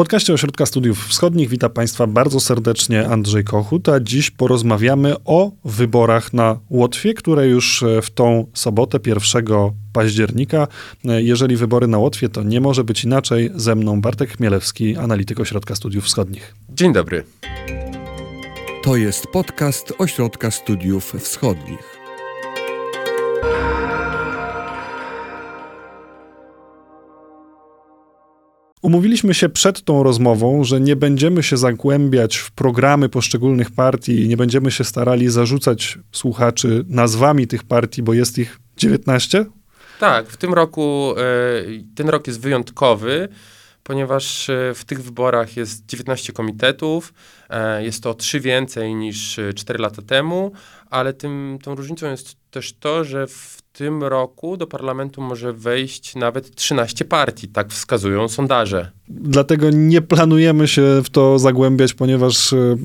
podcaście Ośrodka Studiów Wschodnich witam Państwa bardzo serdecznie Andrzej Kochut, a dziś porozmawiamy o wyborach na Łotwie, które już e, w tą sobotę 1 października. E, jeżeli wybory na Łotwie, to nie może być inaczej. Ze mną Bartek Chmielewski, analityk Ośrodka Studiów Wschodnich. Dzień dobry. To jest podcast Ośrodka Studiów Wschodnich. Umówiliśmy się przed tą rozmową, że nie będziemy się zagłębiać w programy poszczególnych partii i nie będziemy się starali zarzucać słuchaczy nazwami tych partii, bo jest ich 19? Tak, w tym roku, e, ten rok jest wyjątkowy, ponieważ e, w tych wyborach jest 19 komitetów, e, jest to trzy więcej niż 4 lata temu, ale tym, tą różnicą jest też to, że w tym roku do parlamentu może wejść nawet 13 partii, tak wskazują sondaże. Dlatego nie planujemy się w to zagłębiać, ponieważ e,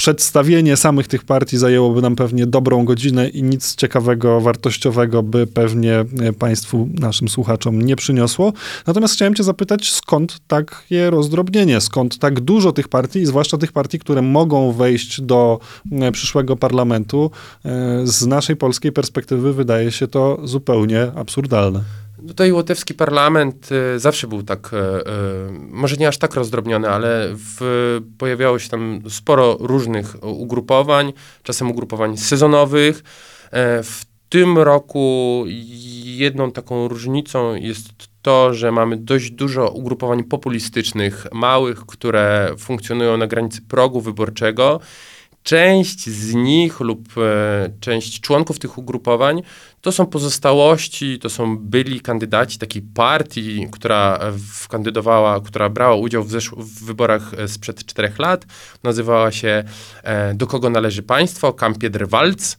przedstawienie samych tych partii zajęłoby nam pewnie dobrą godzinę i nic ciekawego, wartościowego by pewnie e, Państwu, naszym słuchaczom nie przyniosło. Natomiast chciałem Cię zapytać, skąd takie rozdrobnienie, skąd tak dużo tych partii, zwłaszcza tych partii, które mogą wejść do e, przyszłego parlamentu. E, z naszej polskiej perspektywy wydaje się to zupełnie absurdalne. Tutaj łotewski parlament y, zawsze był tak, y, y, może nie aż tak rozdrobniony, ale w, pojawiało się tam sporo różnych ugrupowań, czasem ugrupowań sezonowych. W tym roku jedną taką różnicą jest to, że mamy dość dużo ugrupowań populistycznych, małych, które funkcjonują na granicy progu wyborczego część z nich lub e, część członków tych ugrupowań to są pozostałości, to są byli kandydaci takiej partii, która kandydowała, która brała udział w, w wyborach e, sprzed czterech lat. Nazywała się e, Do kogo należy państwo? Kampiedr Walc.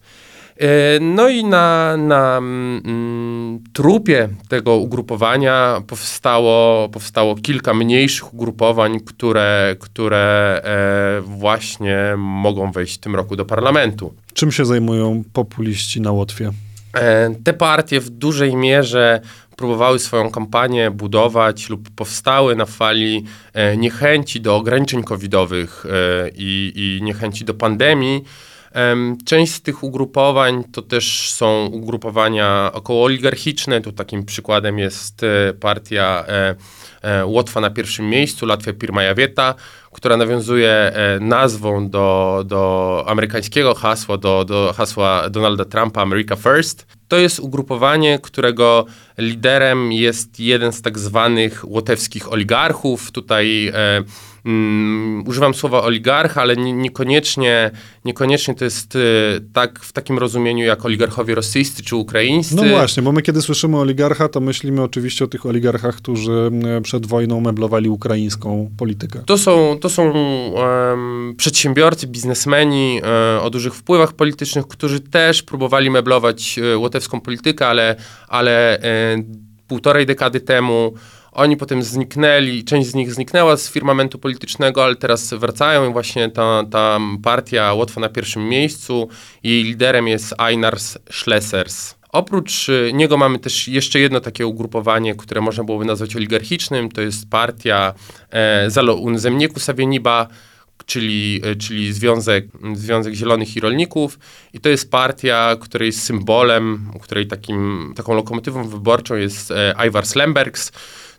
E, no i na, na mm, trupie tego ugrupowania powstało, powstało kilka mniejszych ugrupowań, które, które e, właśnie mogą wejść w tym roku do parlamentu. Czym się zajmują populiści na Łotwie? E, te partie w dużej mierze próbowały swoją kampanię budować lub powstały na fali e, niechęci do ograniczeń covidowych e, i, i niechęci do pandemii. Część z tych ugrupowań to też są ugrupowania okołooligarchiczne. Tu takim przykładem jest e, partia e, e, Łotwa na pierwszym miejscu, Latwia Pirmaja Wieta, która nawiązuje nazwą do, do amerykańskiego hasła, do, do hasła Donalda Trumpa America First. To jest ugrupowanie, którego liderem jest jeden z tak zwanych łotewskich oligarchów. Tutaj e, mm, używam słowa oligarcha, ale nie, niekoniecznie, niekoniecznie to jest e, tak w takim rozumieniu jak oligarchowie rosyjscy czy ukraińscy. No właśnie, bo my kiedy słyszymy oligarcha, to myślimy oczywiście o tych oligarchach, którzy przed wojną meblowali ukraińską politykę. To są, to są um, przedsiębiorcy, biznesmeni um, o dużych wpływach politycznych, którzy też próbowali meblować um, łotewską politykę, ale, ale półtorej dekady temu. Oni potem zniknęli, część z nich zniknęła z firmamentu politycznego, ale teraz wracają i właśnie ta, ta partia Łotwa na pierwszym miejscu. Jej liderem jest Einars Schlesers. Oprócz y, niego mamy też jeszcze jedno takie ugrupowanie, które można byłoby nazwać oligarchicznym. To jest partia e, Zalo Unzemnieku Savieniba, czyli, e, czyli Związek, Związek Zielonych i Rolników. I to jest partia, której symbolem, której takim, taką lokomotywą wyborczą jest e, Ivar Slembergs.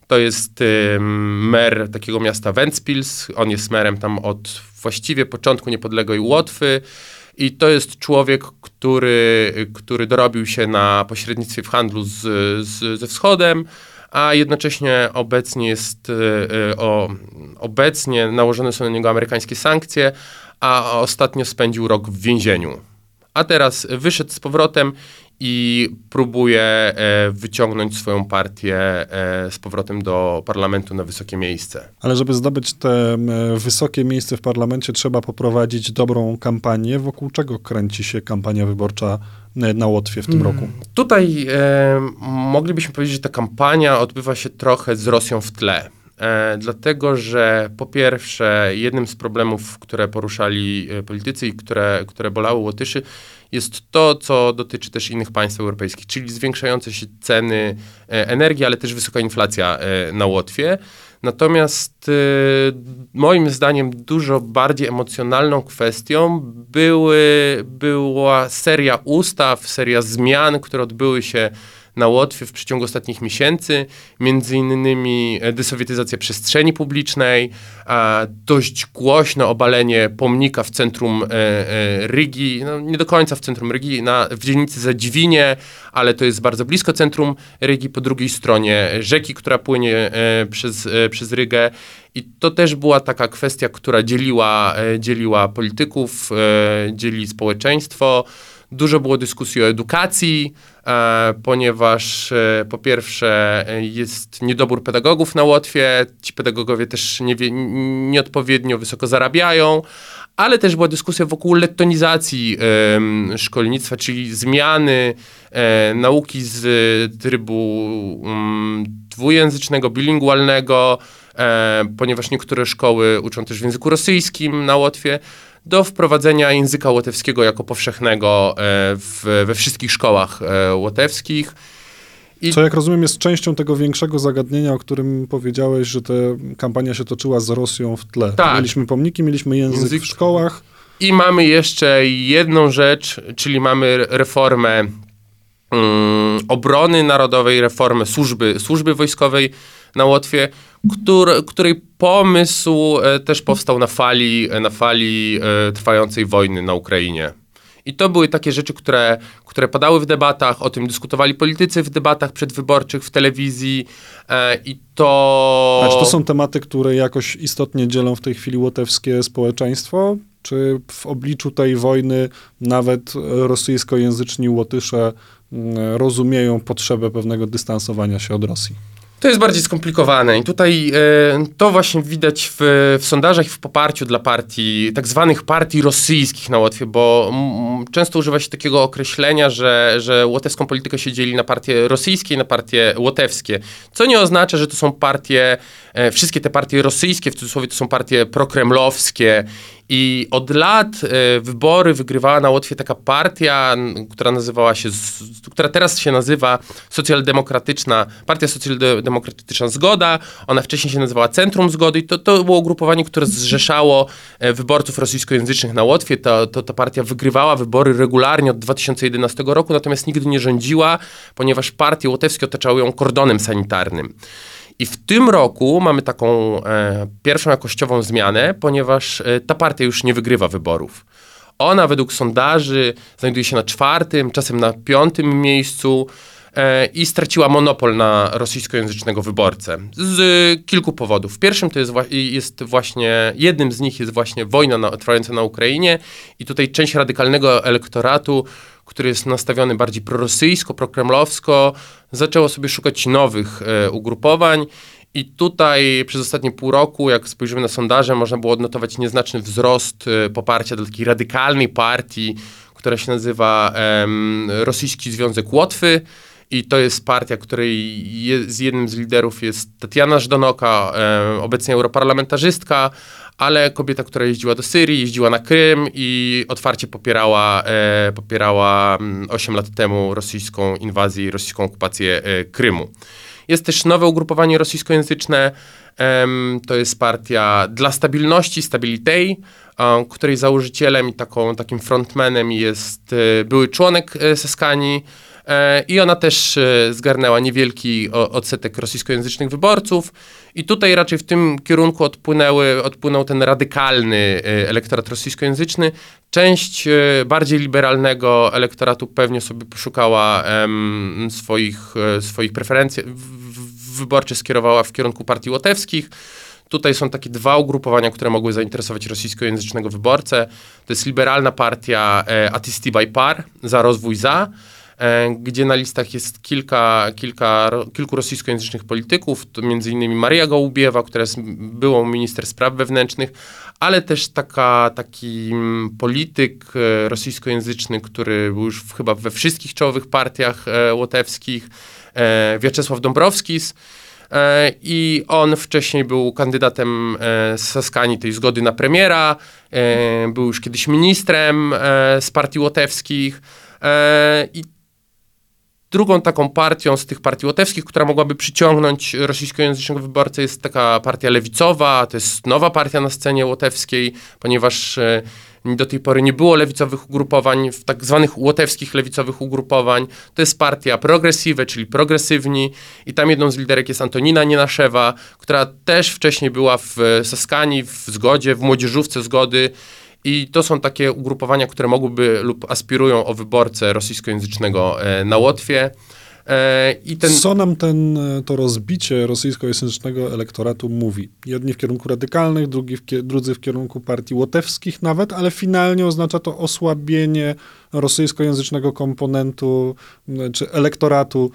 To jest e, mer takiego miasta Ventspils. On jest merem tam od właściwie początku niepodległej Łotwy. I to jest człowiek, który, który dorobił się na pośrednictwie w handlu z, z, ze wschodem, a jednocześnie obecnie jest, e, o, obecnie nałożone są na niego amerykańskie sankcje, a ostatnio spędził rok w więzieniu. A teraz wyszedł z powrotem i próbuje e, wyciągnąć swoją partię z powrotem do parlamentu na wysokie miejsce. Ale żeby zdobyć te wysokie miejsce w parlamencie, trzeba poprowadzić dobrą kampanię. Wokół czego kręci się kampania wyborcza na Łotwie w tym hmm. roku? Tutaj e, moglibyśmy powiedzieć, że ta kampania odbywa się trochę z Rosją w tle. E, dlatego, że po pierwsze, jednym z problemów, które poruszali e, politycy i które, które bolały Łotyszy, jest to, co dotyczy też innych państw europejskich, czyli zwiększające się ceny e, energii, ale też wysoka inflacja e, na Łotwie. Natomiast y, moim zdaniem dużo bardziej emocjonalną kwestią były, była seria ustaw, seria zmian, które odbyły się na Łotwie w przeciągu ostatnich miesięcy, między innymi e, desowietyzacja przestrzeni publicznej, dość głośne obalenie pomnika w centrum e, e, Rygi, no nie do końca w centrum Rygi, na, w dzielnicy Zadziwinie, ale to jest bardzo blisko centrum Rygi, po drugiej stronie rzeki, która płynie przez, przez Rygę. I to też była taka kwestia, która dzieliła, dzieliła polityków, dzieli społeczeństwo. Dużo było dyskusji o edukacji, e, ponieważ e, po pierwsze e, jest niedobór pedagogów na Łotwie, ci pedagogowie też nie, nieodpowiednio wysoko zarabiają, ale też była dyskusja wokół lettonizacji szkolnictwa, czyli zmiany nauki z trybu um, dwujęzycznego, bilingualnego, ponieważ niektóre szkoły uczą też w języku rosyjskim na Łotwie, do wprowadzenia języka łotewskiego jako powszechnego e, w, we wszystkich szkołach e, łotewskich. I... Co jak rozumiem jest częścią tego większego zagadnienia, o którym powiedziałeś, że ta kampania się toczyła z Rosją w tle. Tak. Mieliśmy pomniki, mieliśmy język, język w szkołach. I mamy jeszcze jedną rzecz, czyli mamy reformę um, obrony narodowej, reformę służby, służby wojskowej na Łotwie, który, której pomysł e, też powstał na fali, e, na fali e, trwającej wojny na Ukrainie. I to były takie rzeczy, które, które padały w debatach, o tym dyskutowali politycy w debatach przedwyborczych, w telewizji i to... A czy to są tematy, które jakoś istotnie dzielą w tej chwili łotewskie społeczeństwo? Czy w obliczu tej wojny nawet rosyjskojęzyczni Łotysze mm, rozumieją potrzebę pewnego dystansowania się od Rosji? To jest bardziej skomplikowane i tutaj e, to właśnie widać w, w sondażach i w poparciu dla partii, tak zwanych partii rosyjskich na Łotwie, bo m, często używa się takiego określenia, że, że łotewską politykę się dzieli na partie rosyjskie i na partie łotewskie, co nie oznacza, że to są partie, e, wszystkie te partie rosyjskie, w cudzysłowie to są partie prokremlowskie i od lat y, wybory wygrywała na Łotwie taka partia, która nazywała się, która teraz się nazywa Socjaldemokratyczna, Partia Socjaldemokratyczna Zgoda. Ona wcześniej się nazywała Centrum Zgody i to, to było ugrupowanie, które zrzeszało e, wyborców rosyjskojęzycznych na Łotwie. To, to, ta partia wygrywała wybory regularnie od 2011 roku, natomiast nigdy nie rządziła, ponieważ partie łotewskie otaczały ją kordonem sanitarnym. I w tym roku mamy taką e, pierwszą jakościową zmianę, ponieważ e, ta partia już nie wygrywa wyborów. Ona według sondaży znajduje się na czwartym, czasem na piątym miejscu e, i straciła monopol na rosyjskojęzycznego wyborcę z kilku powodów. Pierwszym to jest, jest właśnie, jednym z nich jest właśnie wojna na, trwająca na Ukrainie i tutaj część radykalnego elektoratu który jest nastawiony bardziej prorosyjsko, prokremlowsko, zaczęło sobie szukać nowych e, ugrupowań. I tutaj przez ostatnie pół roku, jak spojrzymy na sondaże, można było odnotować nieznaczny wzrost e, poparcia do takiej radykalnej partii, która się nazywa Rosyjski Związek Łotwy. I to jest partia, której z jednym z liderów jest Tatiana Żdonoka, e, obecnie europarlamentarzystka, ale kobieta, która jeździła do Syrii, jeździła na Krym i otwarcie popierała, e, popierała 8 mm, lat temu rosyjską inwazję i rosyjską okupację e, Krymu. Jest też nowe ugrupowanie rosyjskojęzyczne, e, to jest partia dla stabilności, Stabilitej, której założycielem i taką, takim frontmanem jest e, były członek e, Saskani, E, I ona też e, zgarnęła niewielki odsetek rosyjskojęzycznych wyborców. I tutaj raczej w tym kierunku odpłynęły, odpłynął ten radykalny e, elektorat rosyjskojęzyczny. Część bardziej liberalnego elektoratu pewnie sobie poszukała um, swoich, swoich preferencji wyborczych, skierowała w kierunku partii łotewskich. Tutaj są takie dwa ugrupowania, które mogły zainteresować rosyjskojęzycznego wyborcę. To jest liberalna partia e, Atisti Par, za rozwój za, E, gdzie na listach jest kilka, kilka, kilku rosyjskojęzycznych polityków, między innymi Maria Gołubiewa, która jest byłą minister spraw wewnętrznych, ale też taka, taki mm, polityk e, rosyjskojęzyczny, który był już chyba we wszystkich czołowych partiach e, łotewskich, Wiaczesław Dąbrowskis, i on wcześniej był kandydatem z Saskani tej zgody na premiera, był już kiedyś ministrem z partii łotewskich. I Drugą taką partią z tych partii łotewskich, która mogłaby przyciągnąć rosyjskojęzycznego wyborcę jest taka partia lewicowa, to jest nowa partia na scenie łotewskiej, ponieważ e, do tej pory nie było lewicowych ugrupowań, tak zwanych łotewskich lewicowych ugrupowań. To jest partia progresive, czyli progresywni. I tam jedną z liderek jest Antonina Nienaszewa, która też wcześniej była w Saskani, w Zgodzie, w Młodzieżówce Zgody i to są takie ugrupowania, które mogłyby lub aspirują o wyborcę rosyjskojęzycznego e, na Łotwie. E, I ten... Co nam ten, e, to rozbicie rosyjskojęzycznego elektoratu mówi? Jedni w kierunku radykalnych, drugi w, drudzy w kierunku partii łotewskich nawet, ale finalnie oznacza to osłabienie rosyjskojęzycznego komponentu czy elektoratu,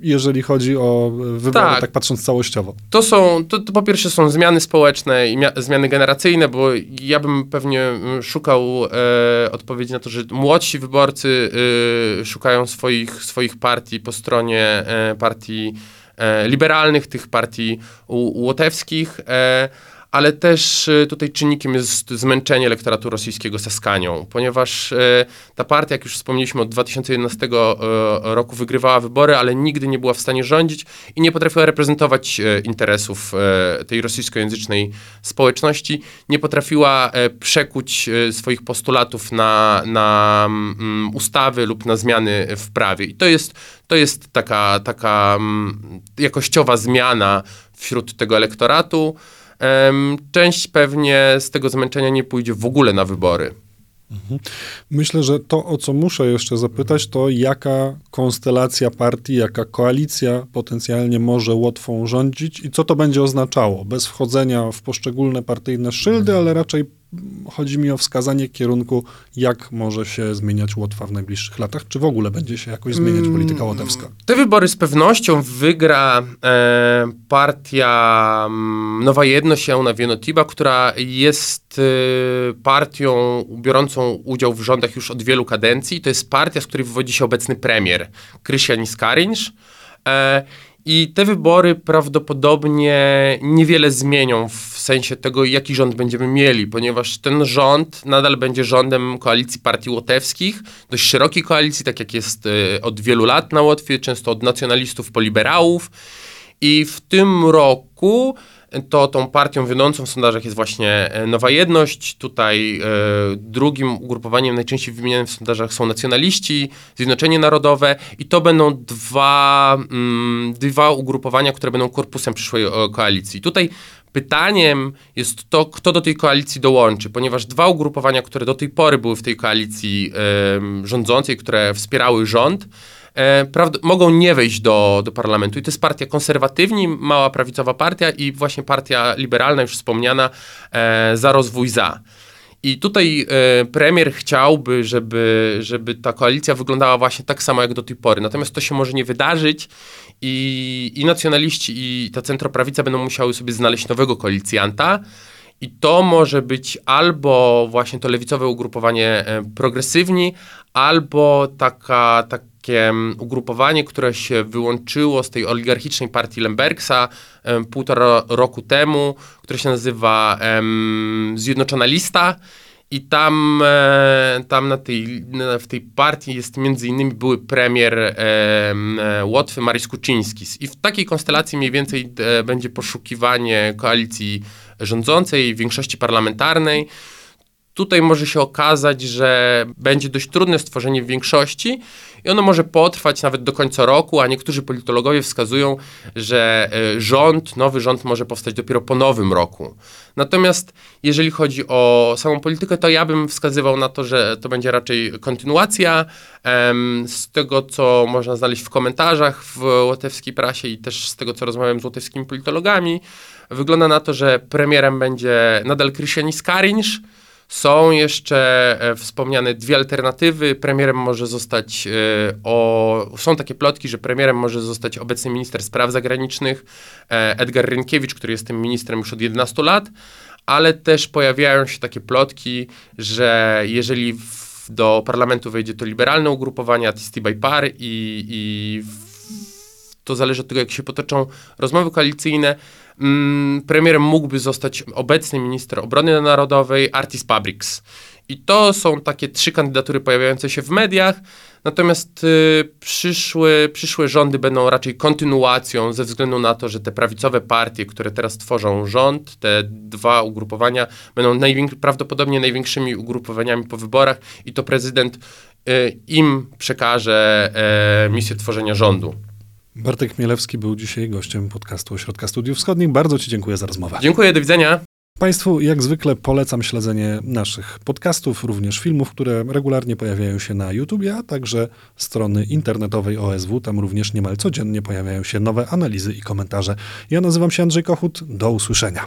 jeżeli chodzi o wybory, tak, tak patrząc całościowo. To są, to, to, po pierwsze są zmiany społeczne i zmiany generacyjne, bo ja bym pewnie szukał e, odpowiedzi na to, że młodsi wyborcy e, szukają swoich, swoich partii po stronie e, partii e, liberalnych, tych partii łotewskich, e, ale też e, tutaj czynnikiem jest zmęczenie elektoratu rosyjskiego Saskanią, ponieważ e, ta partia, jak już wspomnieliśmy, od 2011 e, roku wygrywała wybory, ale nigdy nie była w stanie rządzić i nie potrafiła reprezentować interesów tej rosyjskojęzycznej społeczności, nie potrafiła przekuć swoich postulatów na, na mm, ustawy lub na zmiany w prawie. I to jest, to jest taka, taka mm, jakościowa zmiana wśród tego elektoratu. Część pewnie z tego zmęczenia nie pójdzie w ogóle na wybory. Mhm. Myślę, że to, o co muszę jeszcze zapytać, to jaka konstelacja partii, jaka koalicja potencjalnie może Łotwą rządzić i co to będzie oznaczało, bez wchodzenia w poszczególne partyjne szyldy, ale raczej chodzi mi o wskazanie kierunku, jak może się zmieniać Łotwa w najbliższych latach, czy w ogóle będzie się jakoś zmieniać mm, polityka łotewska? Te wybory z pewnością wygra e, partia mm, Nowa Jedność Jauna Wienotiba, która jest e, partią biorącą udział w rządach już od wielu kadencji. To jest partia, z której wywodzi się obecny premier, Krystian Skarinsz. E, i te wybory prawdopodobnie niewiele zmienią w sensie tego, jaki rząd będziemy mieli, ponieważ ten rząd nadal będzie rządem koalicji partii łotewskich, dość szerokiej koalicji, tak jak jest y, od wielu lat na Łotwie, często od nacjonalistów po liberałów. I w tym roku to tą partią wiodącą w sondażach jest właśnie e, Nowa Jedność. Tutaj e, drugim ugrupowaniem najczęściej wymienianym w sondażach są nacjonaliści, Zjednoczenie Narodowe i to będą dwa, mm, dwa ugrupowania, które będą korpusem przyszłej e, koalicji. Tutaj Pytaniem jest to, kto do tej koalicji dołączy, ponieważ dwa ugrupowania, które do tej pory były w tej koalicji rządzącej, które wspierały rząd, e, mogą nie wejść do, do parlamentu. I to jest partia konserwatywni, mała prawicowa partia i właśnie partia liberalna, już wspomniana, e, za rozwój za. I tutaj e, premier chciałby, żeby, żeby ta koalicja wyglądała właśnie tak samo jak do tej pory. Natomiast to się może nie wydarzyć i, i nacjonaliści, i ta centroprawica będą musiały sobie znaleźć nowego koalicjanta. I to może być albo właśnie to lewicowe ugrupowanie e, progresywni, albo taka, takie ugrupowanie, które się wyłączyło z tej oligarchicznej partii Lembergsa um, półtora roku temu, które się nazywa um, Zjednoczona Lista. I tam, e, tam na tej, w tej partii jest między innymi były premier e, e, Łotwy Maryś Kuczyńskis. I w takiej konstelacji mniej więcej e, będzie poszukiwanie koalicji rządzącej, większości parlamentarnej. Tutaj może się okazać, że będzie dość trudne stworzenie większości i ono może potrwać nawet do końca roku, a niektórzy politologowie wskazują, że e, rząd, nowy rząd może powstać dopiero po nowym roku. Natomiast jeżeli chodzi o samą politykę, to ja bym wskazywał na to, że to będzie raczej kontynuacja. Z tego, co można znaleźć w komentarzach w łotewskiej prasie i też z tego, co rozmawiałem z łotewskimi politologami, wygląda na to, że premierem będzie nadal Krysianis Skarinsz, są jeszcze e, wspomniane dwie alternatywy. Premierem może zostać, e, o, są takie plotki, że premierem może zostać obecny minister spraw zagranicznych e, Edgar Rynkiewicz, który jest tym ministrem już od 11 lat, ale też pojawiają się takie plotki, że jeżeli w, do parlamentu wejdzie to liberalne ugrupowanie Atisti by Par i, i to zależy od tego, jak się potoczą rozmowy koalicyjne, premierem mógłby zostać obecny minister obrony narodowej Artis Pabriks. I to są takie trzy kandydatury pojawiające się w mediach, natomiast y, przyszłe, przyszłe rządy będą raczej kontynuacją ze względu na to, że te prawicowe partie, które teraz tworzą rząd, te dwa ugrupowania będą najwięk- prawdopodobnie największymi ugrupowaniami po wyborach i to prezydent y, im przekaże e, misję tworzenia rządu. Bartek Mielewski był dzisiaj gościem podcastu Ośrodka Studiów Wschodnich. Bardzo Ci dziękuję za rozmowę. Dziękuję, do widzenia. Państwu jak zwykle polecam śledzenie naszych podcastów, również filmów, które regularnie pojawiają się na YouTube, a także strony internetowej OSW. Tam również niemal codziennie pojawiają się nowe analizy i komentarze. Ja nazywam się Andrzej Kochut. Do usłyszenia.